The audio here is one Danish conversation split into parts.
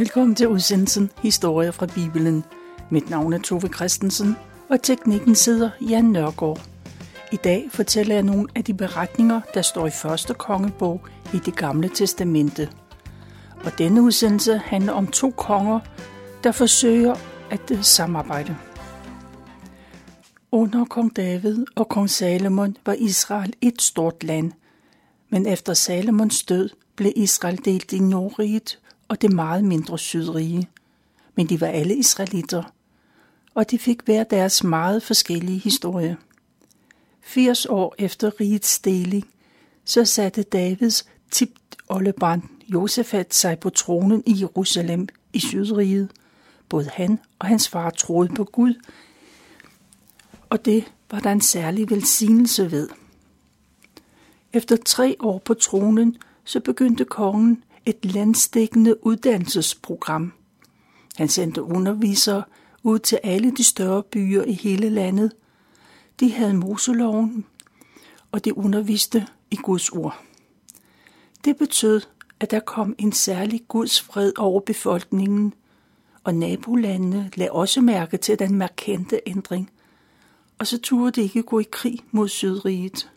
Velkommen til udsendelsen Historier fra Bibelen. Mit navn er Tove Christensen, og teknikken sidder Jan Nørgaard. I dag fortæller jeg nogle af de beretninger, der står i første kongebog i det gamle testamente. Og denne udsendelse handler om to konger, der forsøger at øh, samarbejde. Under kong David og kong Salomon var Israel et stort land, men efter Salomons død blev Israel delt i Nordriget og det meget mindre Sydrige. Men de var alle israelitter, og de fik hver deres meget forskellige historie. 80 år efter rigets deling, så satte Davids tipt oldebarn Josefat sig på tronen i Jerusalem i Sydriget. Både han og hans far troede på Gud, og det var der en særlig velsignelse ved. Efter tre år på tronen, så begyndte kongen et landstækkende uddannelsesprogram. Han sendte undervisere ud til alle de større byer i hele landet. De havde Moseloven, og de underviste i Guds ord. Det betød, at der kom en særlig Guds fred over befolkningen, og nabolandene lagde også mærke til den markante ændring, og så turde de ikke gå i krig mod Sydriget.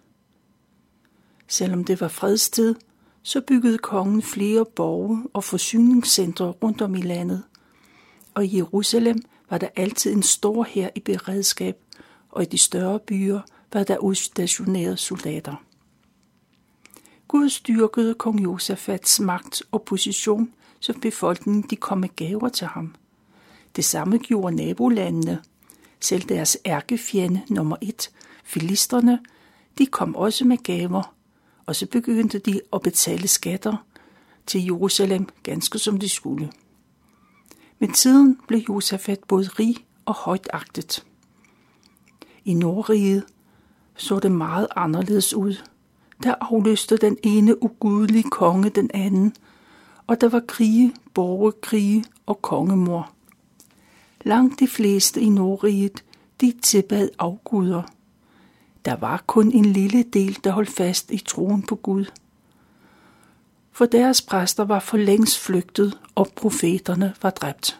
Selvom det var fredstid, så byggede kongen flere borge og forsyningscentre rundt om i landet. Og i Jerusalem var der altid en stor hær i beredskab, og i de større byer var der udstationerede soldater. Gud styrkede kong Josafats magt og position, så befolkningen de kom med gaver til ham. Det samme gjorde nabolandene. Selv deres ærkefjende nummer et, filisterne, de kom også med gaver, og så begyndte de at betale skatter til Jerusalem, ganske som de skulle. Med tiden blev Josafat både rig og højt agtet. I Nordriget så det meget anderledes ud. Der afløste den ene ugudelige konge den anden, og der var krige, borgerkrige og kongemor. Langt de fleste i Nordriget, de tilbad afguder – der var kun en lille del, der holdt fast i troen på Gud. For deres præster var for længst flygtet, og profeterne var dræbt.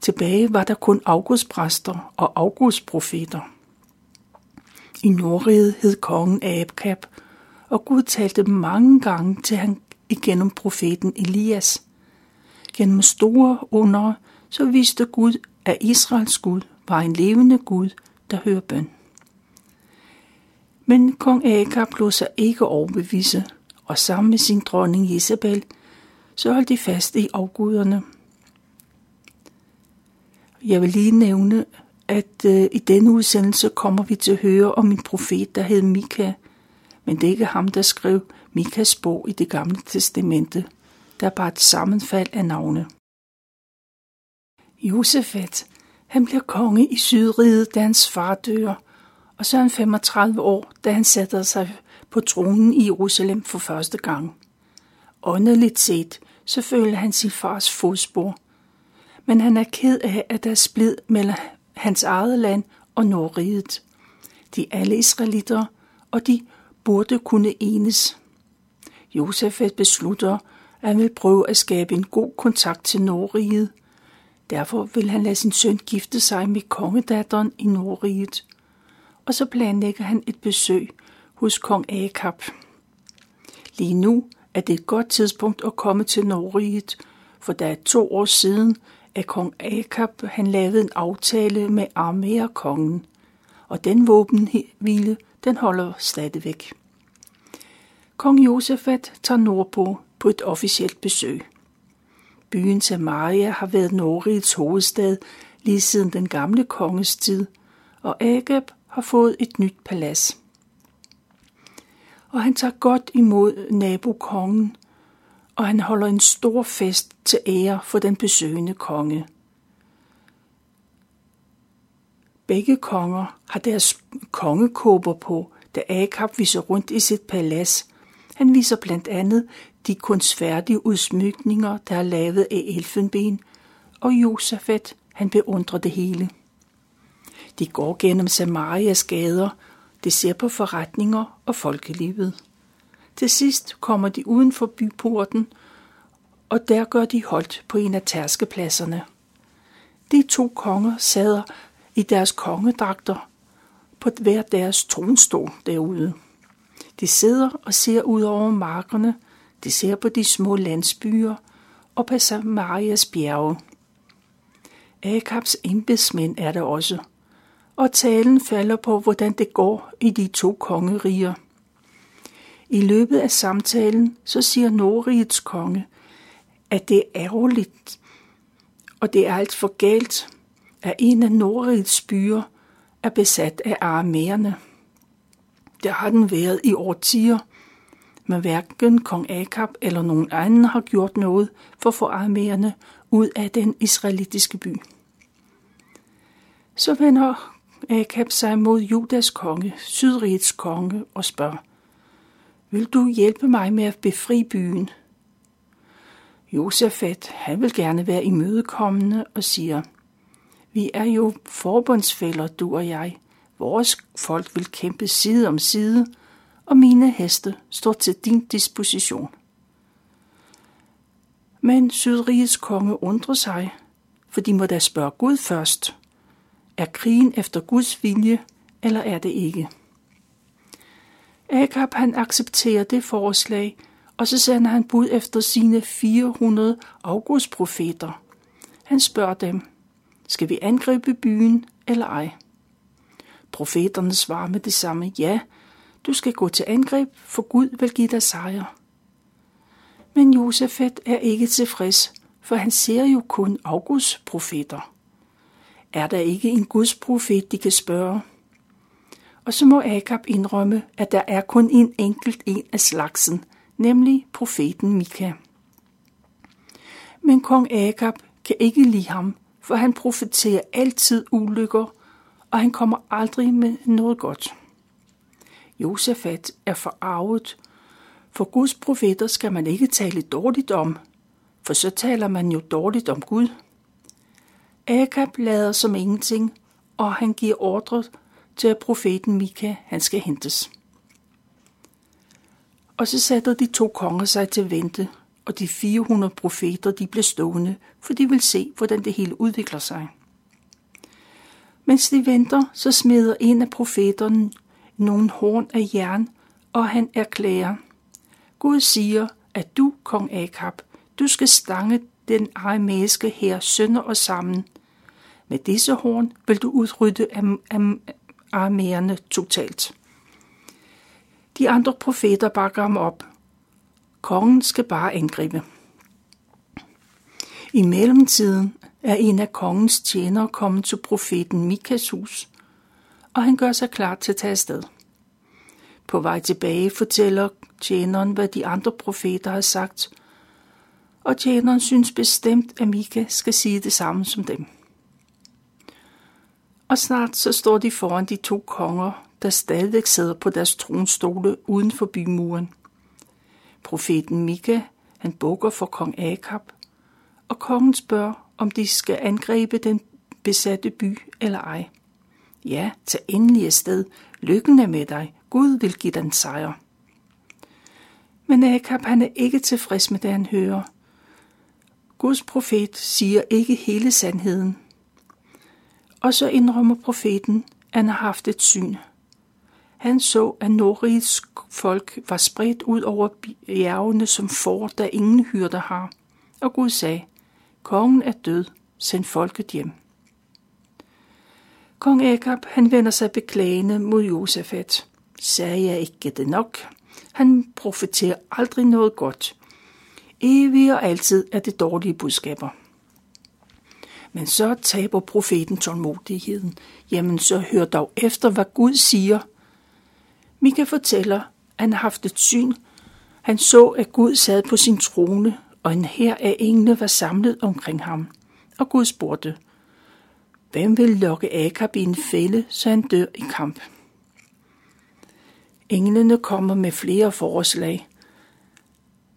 Tilbage var der kun augustpræster og augustprofeter. I Nordriget hed kongen Abkab, og Gud talte mange gange til han igennem profeten Elias. Gennem store under, så viste Gud, at Israels Gud var en levende Gud, der hører bøn. Men kong Akab lod sig ikke overbevise, og sammen med sin dronning Isabel, så holdt de fast i afguderne. Jeg vil lige nævne, at øh, i denne udsendelse kommer vi til at høre om en profet, der hed Mika, men det er ikke ham, der skrev Mikas bog i det gamle testamente. Der er bare et sammenfald af navne. Josefat, han bliver konge i Sydriget, da hans far dør, og så er han 35 år, da han sætter sig på tronen i Jerusalem for første gang. Åndeligt set, så føler han sin fars fodspor. Men han er ked af, at der er splid mellem hans eget land og Nordriget. De er alle israelitter, og de burde kunne enes. Josef beslutter, at han vil prøve at skabe en god kontakt til Nordriget. Derfor vil han lade sin søn gifte sig med kongedatteren i Nordriget og så planlægger han et besøg hos kong Akab. Lige nu er det et godt tidspunkt at komme til Norriget, for der er to år siden, at kong Akab han lavede en aftale med Armea-kongen, og den våbenhvile, den holder stadigvæk. Kong Josefat tager nordpå på et officielt besøg. Byen Samaria har været Norrigets hovedstad lige siden den gamle konges tid, og Agab har fået et nyt palads. Og han tager godt imod nabokongen, og han holder en stor fest til ære for den besøgende konge. Begge konger har deres kongekåber på, da Akab viser rundt i sit palads. Han viser blandt andet de kunstfærdige udsmykninger, der er lavet af elfenben, og Josafat, han beundrer det hele. De går gennem Samarias gader, de ser på forretninger og folkelivet. Til sidst kommer de uden for byporten, og der gør de holdt på en af tærskepladserne. De to konger sad i deres kongedragter på hver deres tronstol derude. De sidder og ser ud over markerne, de ser på de små landsbyer og på Samarias bjerge. Akabs embedsmænd er der også, og talen falder på, hvordan det går i de to kongeriger. I løbet af samtalen så siger Nordrigets konge, at det er ærgerligt, og det er alt for galt, at en af Nordrigets byer er besat af aramæerne. Det har den været i årtier, men hverken kong Akab eller nogen anden har gjort noget for at få aramæerne ud af den israelitiske by. Så vender Øh, Akab sig mod Judas konge, Sydrigets konge, og spørger, Vil du hjælpe mig med at befri byen? Josefat, han vil gerne være imødekommende og siger, Vi er jo forbundsfælder, du og jeg. Vores folk vil kæmpe side om side, og mine heste står til din disposition. Men Sydrigets konge undrer sig, for de må da spørge Gud først. Er krigen efter Guds vilje, eller er det ikke? Akab han accepterer det forslag, og så sender han bud efter sine 400 augustprofeter. Han spørger dem, skal vi angribe byen eller ej? Profeterne svarer med det samme, ja, du skal gå til angreb, for Gud vil give dig sejr. Men Josefet er ikke tilfreds, for han ser jo kun Augusts profeter. Er der ikke en Guds profet, de kan spørge? Og så må Akab indrømme, at der er kun en enkelt en af slagsen, nemlig profeten Mika. Men kong Akab kan ikke lide ham, for han profeterer altid ulykker, og han kommer aldrig med noget godt. Josefat er forarvet, for Guds profeter skal man ikke tale dårligt om, for så taler man jo dårligt om Gud. Akab lader som ingenting, og han giver ordre til, at profeten Mika han skal hentes. Og så satte de to konger sig til vente, og de 400 profeter de blev stående, for de vil se, hvordan det hele udvikler sig. Mens de venter, så smider en af profeterne nogle horn af jern, og han erklærer, Gud siger, at du, kong Akab, du skal stange den aramæiske her sønder og sammen. Med disse horn vil du udrydde am- am- aramæerne totalt. De andre profeter bakker ham op. Kongen skal bare angribe. I mellemtiden er en af kongens tjenere kommet til profeten Mikas hus, og han gør sig klar til at tage afsted. På vej tilbage fortæller tjeneren, hvad de andre profeter har sagt, og tjeneren synes bestemt, at Mika skal sige det samme som dem. Og snart så står de foran de to konger, der stadig sidder på deres tronstole uden for bymuren. Profeten Mika, han bukker for kong Akab, og kongen spørger, om de skal angribe den besatte by eller ej. Ja, tag endelig afsted. Lykken er med dig. Gud vil give den sejr. Men Akab han er ikke tilfreds med det, han hører. Guds profet siger ikke hele sandheden. Og så indrømmer profeten, at han har haft et syn. Han så, at Nordrigets folk var spredt ud over bjergene som får, der ingen hyrder har. Og Gud sagde, kongen er død, send folket hjem. Kong Akab, han vender sig beklagende mod Josefat. Sagde jeg ikke det nok? Han profeterer aldrig noget godt. Evig og altid er det dårlige budskaber. Men så taber profeten tålmodigheden. Jamen, så hør dog efter, hvad Gud siger. Mika fortæller, at han har haft et syn. Han så, at Gud sad på sin trone, og en her af engle var samlet omkring ham. Og Gud spurgte, hvem vil lokke Akab i en fælde, så han dør i kamp? Englene kommer med flere forslag,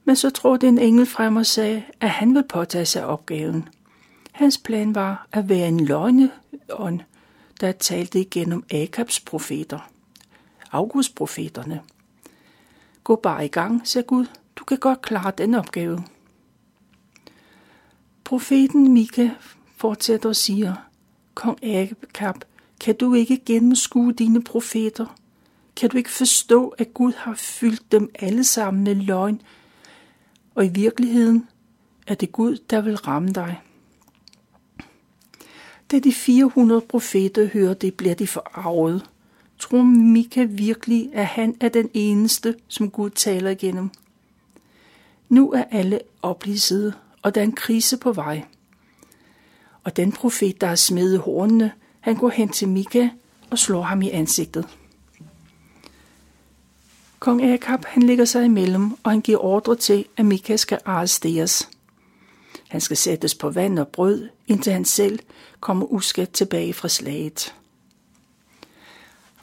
men så trådte en engel frem og sagde, at han vil påtage sig opgaven. Hans plan var at være en løgneånd, der talte igennem Akabs profeter, August-profeterne. Gå bare i gang, sagde Gud. Du kan godt klare den opgave. Profeten Mika fortsætter og siger, Kong Akab, kan du ikke gennemskue dine profeter? Kan du ikke forstå, at Gud har fyldt dem alle sammen med løgn, og i virkeligheden er det Gud, der vil ramme dig? Da de 400 profeter hører det, bliver de forarvet. Tror Mika virkelig, at han er den eneste, som Gud taler igennem? Nu er alle oplysede, og der er en krise på vej. Og den profet, der har smedet hornene, han går hen til Mika og slår ham i ansigtet. Kong Akab han ligger sig imellem, og han giver ordre til, at Mika skal arresteres. Han skal sættes på vand og brød, indtil han selv kommer uskadt tilbage fra slaget.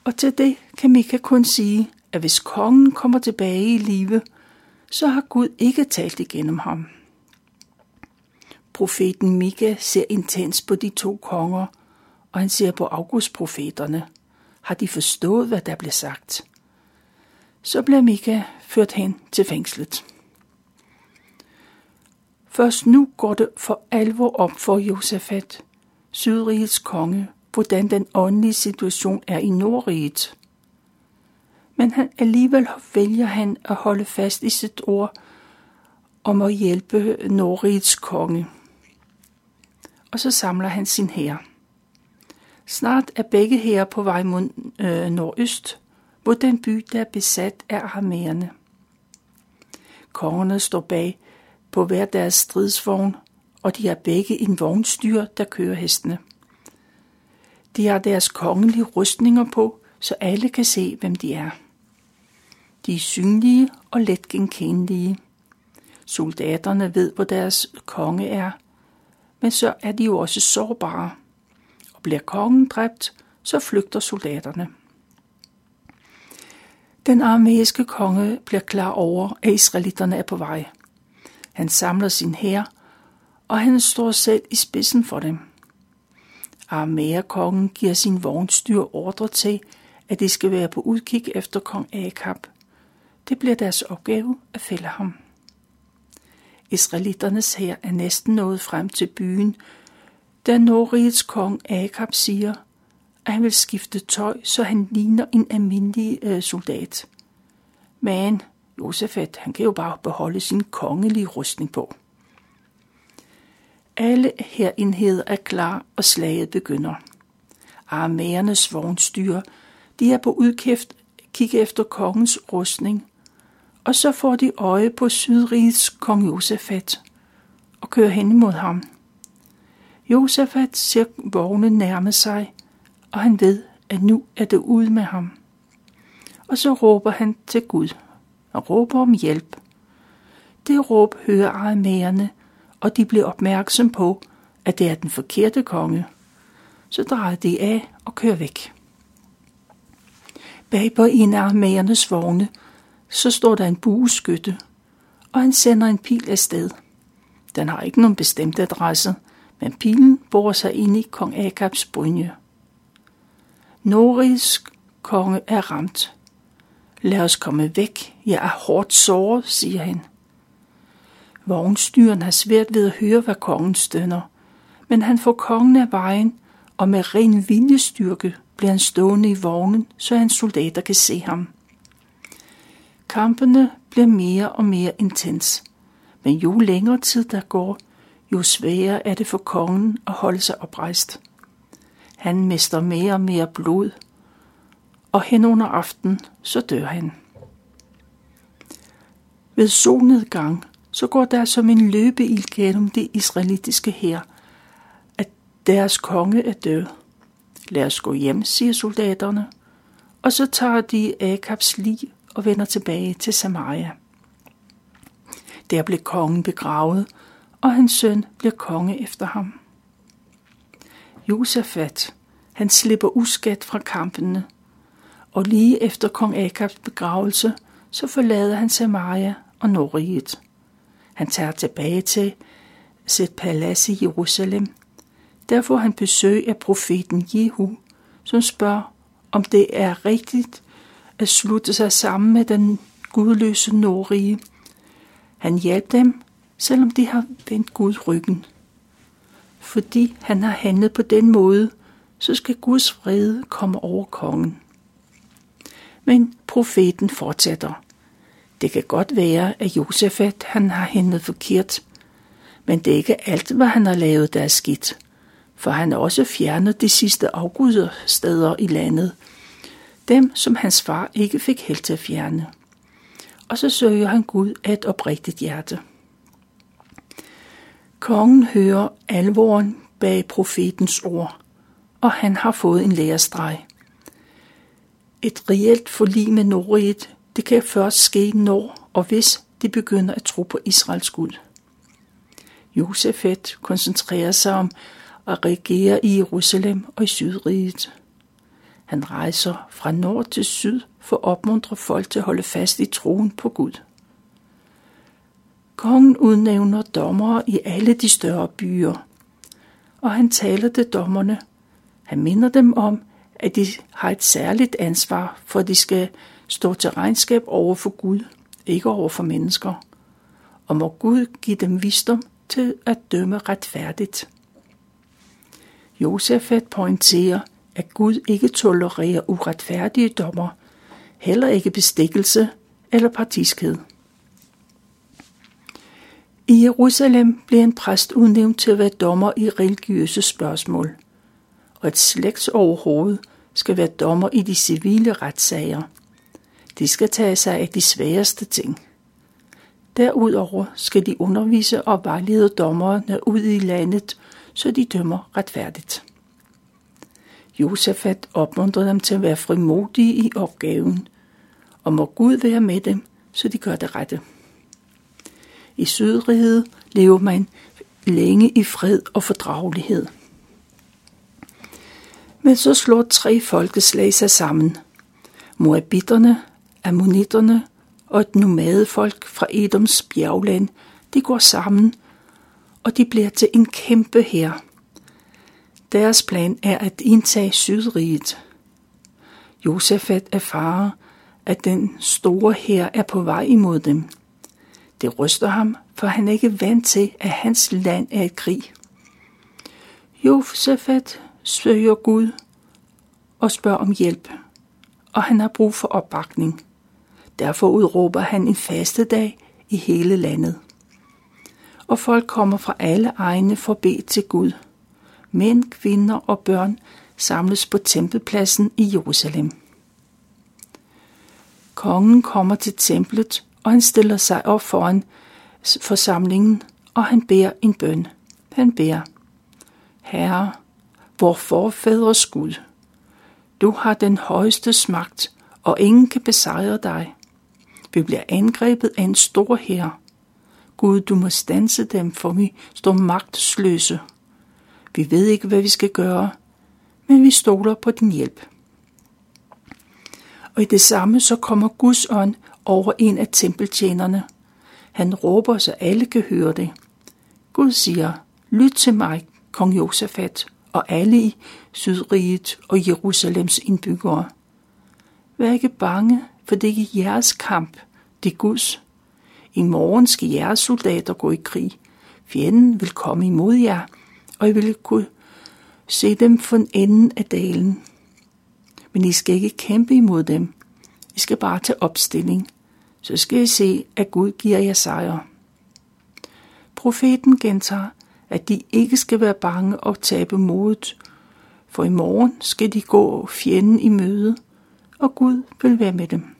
Og til det kan Mika kun sige, at hvis kongen kommer tilbage i live, så har Gud ikke talt igennem ham. Profeten Mika ser intens på de to konger, og han ser på augustprofeterne. Har de forstået, hvad der blev sagt? Så bliver Mika ført hen til fængslet. Først nu går det for alvor op for Josafat, Sydrigets konge, hvordan den åndelige situation er i Nordriget. Men han alligevel vælger han at holde fast i sit ord om at hjælpe Nordrigets konge. Og så samler han sin hær. Snart er begge her på vej mod øh, nordøst, mod den by, der er besat af arméerne. Kongerne står bag på hver deres stridsvogn, og de har begge en vognstyr, der kører hestene. De har deres kongelige rustninger på, så alle kan se, hvem de er. De er synlige og let genkendelige. Soldaterne ved, hvor deres konge er, men så er de jo også sårbare. Og bliver kongen dræbt, så flygter soldaterne. Den armæiske konge bliver klar over, at israelitterne er på vej. Han samler sin hær, og han står selv i spidsen for dem. Armæerkongen giver sin vognstyr ordre til, at de skal være på udkig efter kong Akab. Det bliver deres opgave at fælde ham. Israelitternes hær er næsten nået frem til byen, da Nordrigets kong Akab siger, at han vil skifte tøj, så han ligner en almindelig øh, soldat. Men Josefat, han kan jo bare beholde sin kongelige rustning på. Alle herenheder er klar, og slaget begynder. Armæernes vognstyre, de er på udkæft, kigge efter kongens rustning, og så får de øje på Sydrigets kong Josefat og kører hen imod ham. Josefat ser vognen nærme sig, og han ved, at nu er det ude med ham. Og så råber han til Gud og råber om hjælp. Det råb hører aramæerne, og de bliver opmærksom på, at det er den forkerte konge. Så drejer de af og kører væk. Bag på en af armæernes vogne, så står der en bueskytte, og han sender en pil afsted. Den har ikke nogen bestemt adresse, men pilen borer sig ind i kong Akabs brynje. Norisk konge er ramt. Lad os komme væk. Jeg er hårdt såret, siger han. Vognstyren har svært ved at høre, hvad kongen stønner, men han får kongen af vejen, og med ren viljestyrke bliver han stående i vognen, så hans soldater kan se ham. Kampene bliver mere og mere intens, men jo længere tid der går, jo sværere er det for kongen at holde sig oprejst. Han mister mere og mere blod, og hen under aften, så dør han. Ved solnedgang, så går der som en løbeild gennem det israelitiske her, at deres konge er død. Lad os gå hjem, siger soldaterne, og så tager de Akabs lig og vender tilbage til Samaria. Der blev kongen begravet, og hans søn bliver konge efter ham. Josafat, han slipper uskat fra kampene, og lige efter kong Akabs begravelse, så forlader han Samaria og Nordriget. Han tager tilbage til sit palads i Jerusalem. Der får han besøg af profeten Jehu, som spørger, om det er rigtigt at slutte sig sammen med den gudløse Nordrige. Han hjælper dem, selvom de har vendt Gud ryggen. fordi han har handlet på den måde, så skal Guds vrede komme over kongen. Men profeten fortsætter. Det kan godt være, at Josefat han har handlet forkert, men det er ikke alt, hvad han har lavet, der er skidt. For han har også fjernet de sidste afgudersteder i landet. Dem, som hans far ikke fik held til at fjerne. Og så søger han Gud af et oprigtigt hjerte. Kongen hører alvoren bag profetens ord, og han har fået en lærestreg. Et reelt forlig med Nordriget, det kan først ske når og hvis de begynder at tro på Israels Gud. Josefet koncentrerer sig om at regere i Jerusalem og i Sydriget. Han rejser fra nord til syd for at opmuntre folk til at holde fast i troen på Gud. Kongen udnævner dommere i alle de større byer, og han taler til dommerne. Han minder dem om, at de har et særligt ansvar, for at de skal stå til regnskab over for Gud, ikke over for mennesker. Og må Gud give dem visdom til at dømme retfærdigt. Josefat pointerer, at Gud ikke tolererer uretfærdige dommer, heller ikke bestikkelse eller partiskhed. I Jerusalem blev en præst udnævnt til at være dommer i religiøse spørgsmål, og et slægtsoverhoved skal være dommer i de civile retssager. De skal tage sig af de sværeste ting. Derudover skal de undervise og vejlede dommerne ud i landet, så de dømmer retfærdigt. Josefat opmuntrede dem til at være frimodige i opgaven, og må Gud være med dem, så de gør det rette. I Sydriget lever man længe i fred og fordragelighed. Men så slår tre folkeslag sig sammen. Moabitterne, Ammonitterne og et nomadefolk fra Edoms bjergland, de går sammen, og de bliver til en kæmpe her. Deres plan er at indtage Sydriget. Josefat erfarer, at den store her er på vej imod dem. Det ryster ham, for han er ikke vant til, at hans land er i krig. Josefat søger Gud og spørger om hjælp, og han har brug for opbakning. Derfor udråber han en fastedag i hele landet. Og folk kommer fra alle egne for at bede til Gud. Mænd, kvinder og børn samles på tempelpladsen i Jerusalem. Kongen kommer til templet, og han stiller sig op foran forsamlingen, og han beder en bøn. Han beder, Herre, vor forfædres Gud, du har den højeste magt, og ingen kan besejre dig. Vi bliver angrebet af en stor hær. Gud, du må stanse dem, for vi står magtesløse. Vi ved ikke, hvad vi skal gøre, men vi stoler på din hjælp. Og i det samme så kommer Guds ånd over en af tempeltjenerne. Han råber, så alle kan høre det. Gud siger, lyt til mig, kong Josafat, og alle i Sydriget og Jerusalems indbyggere. Vær ikke bange, for det er ikke jeres kamp, det er Guds. I morgen skal jeres soldater gå i krig. Fjenden vil komme imod jer, og I vil kunne se dem for enden af dalen. Men I skal ikke kæmpe imod dem. I skal bare tage opstilling. Så skal I se, at Gud giver jer sejr. Profeten gentager, at de ikke skal være bange og tabe modet, for i morgen skal de gå fjenden i møde, og Gud vil være med dem.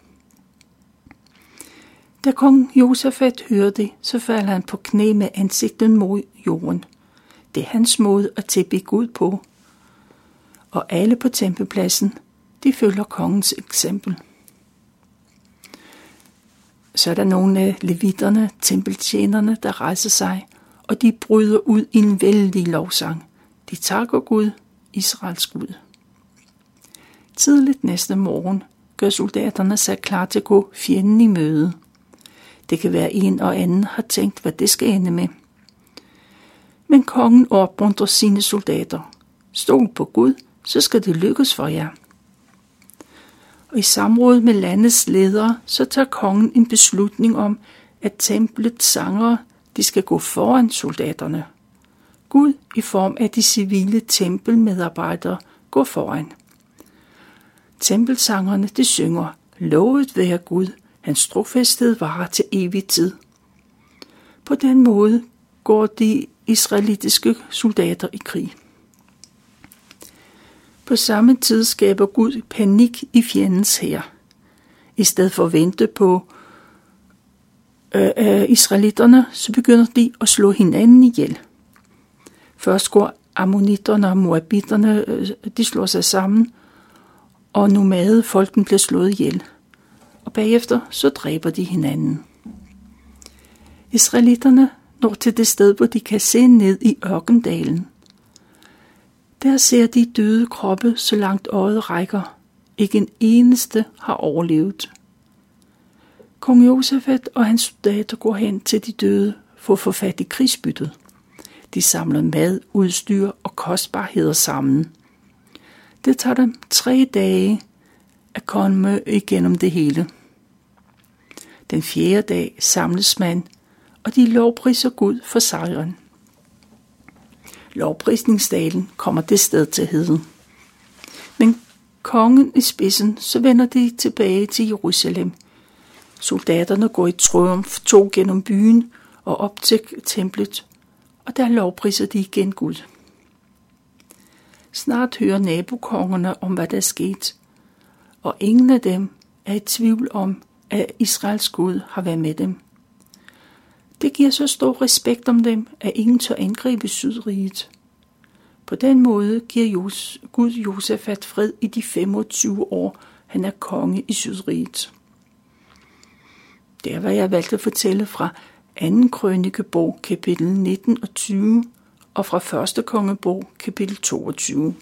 Da kong Josafat hører det, så falder han på knæ med ansigtet mod jorden. Det er hans måde at tilbe Gud på. Og alle på tempelpladsen, de følger kongens eksempel. Så er der nogle af levitterne, tempeltjenerne, der rejser sig, og de bryder ud i en vældig lovsang. De takker Gud, Israels Gud. Tidligt næste morgen gør soldaterne sig klar til at gå fjenden i møde. Det kan være en og anden har tænkt, hvad det skal ende med. Men kongen opmuntrer sine soldater. Stol på Gud, så skal det lykkes for jer. Og i samråd med landets ledere, så tager kongen en beslutning om, at templets sangere, de skal gå foran soldaterne. Gud i form af de civile tempelmedarbejdere går foran. Tempelsangerne de synger, lovet være Gud, hans trofæsthed varer til evig tid. På den måde går de israelitiske soldater i krig. På samme tid skaber Gud panik i fjendens hær. I stedet for at vente på øh, øh, israelitterne, så begynder de at slå hinanden ihjel. Først går ammonitterne og moabitterne, øh, de slår sig sammen, og nomade folken bliver slået ihjel. Og bagefter så dræber de hinanden. Israelitterne når til det sted, hvor de kan se ned i ørkendalen. Der ser de døde kroppe, så langt øjet rækker. Ikke en eneste har overlevet. Kong Josefat og hans soldater går hen til de døde for at få fat i krigsbyttet. De samler mad, udstyr og kostbarheder sammen. Det tager dem tre dage at komme igennem det hele. Den fjerde dag samles man, og de lovpriser Gud for sejren. Lovprisningsdalen kommer det sted til heden. Men kongen i spidsen, så vender de tilbage til Jerusalem. Soldaterne går i triumf tog gennem byen og op til templet, og der lovpriser de igen Gud. Snart hører nabokongerne om, hvad der er sket, og ingen af dem er i tvivl om, at Israels Gud har været med dem. Det giver så stor respekt om dem, at ingen tør angribe Sydriget. På den måde giver Gud Josefat fred i de 25 år, han er konge i Sydriget. Det er, hvad jeg valgte at fortælle fra 2. krønikebog, kapitel 19 og 20, og fra 1. kongebog, kapitel 22.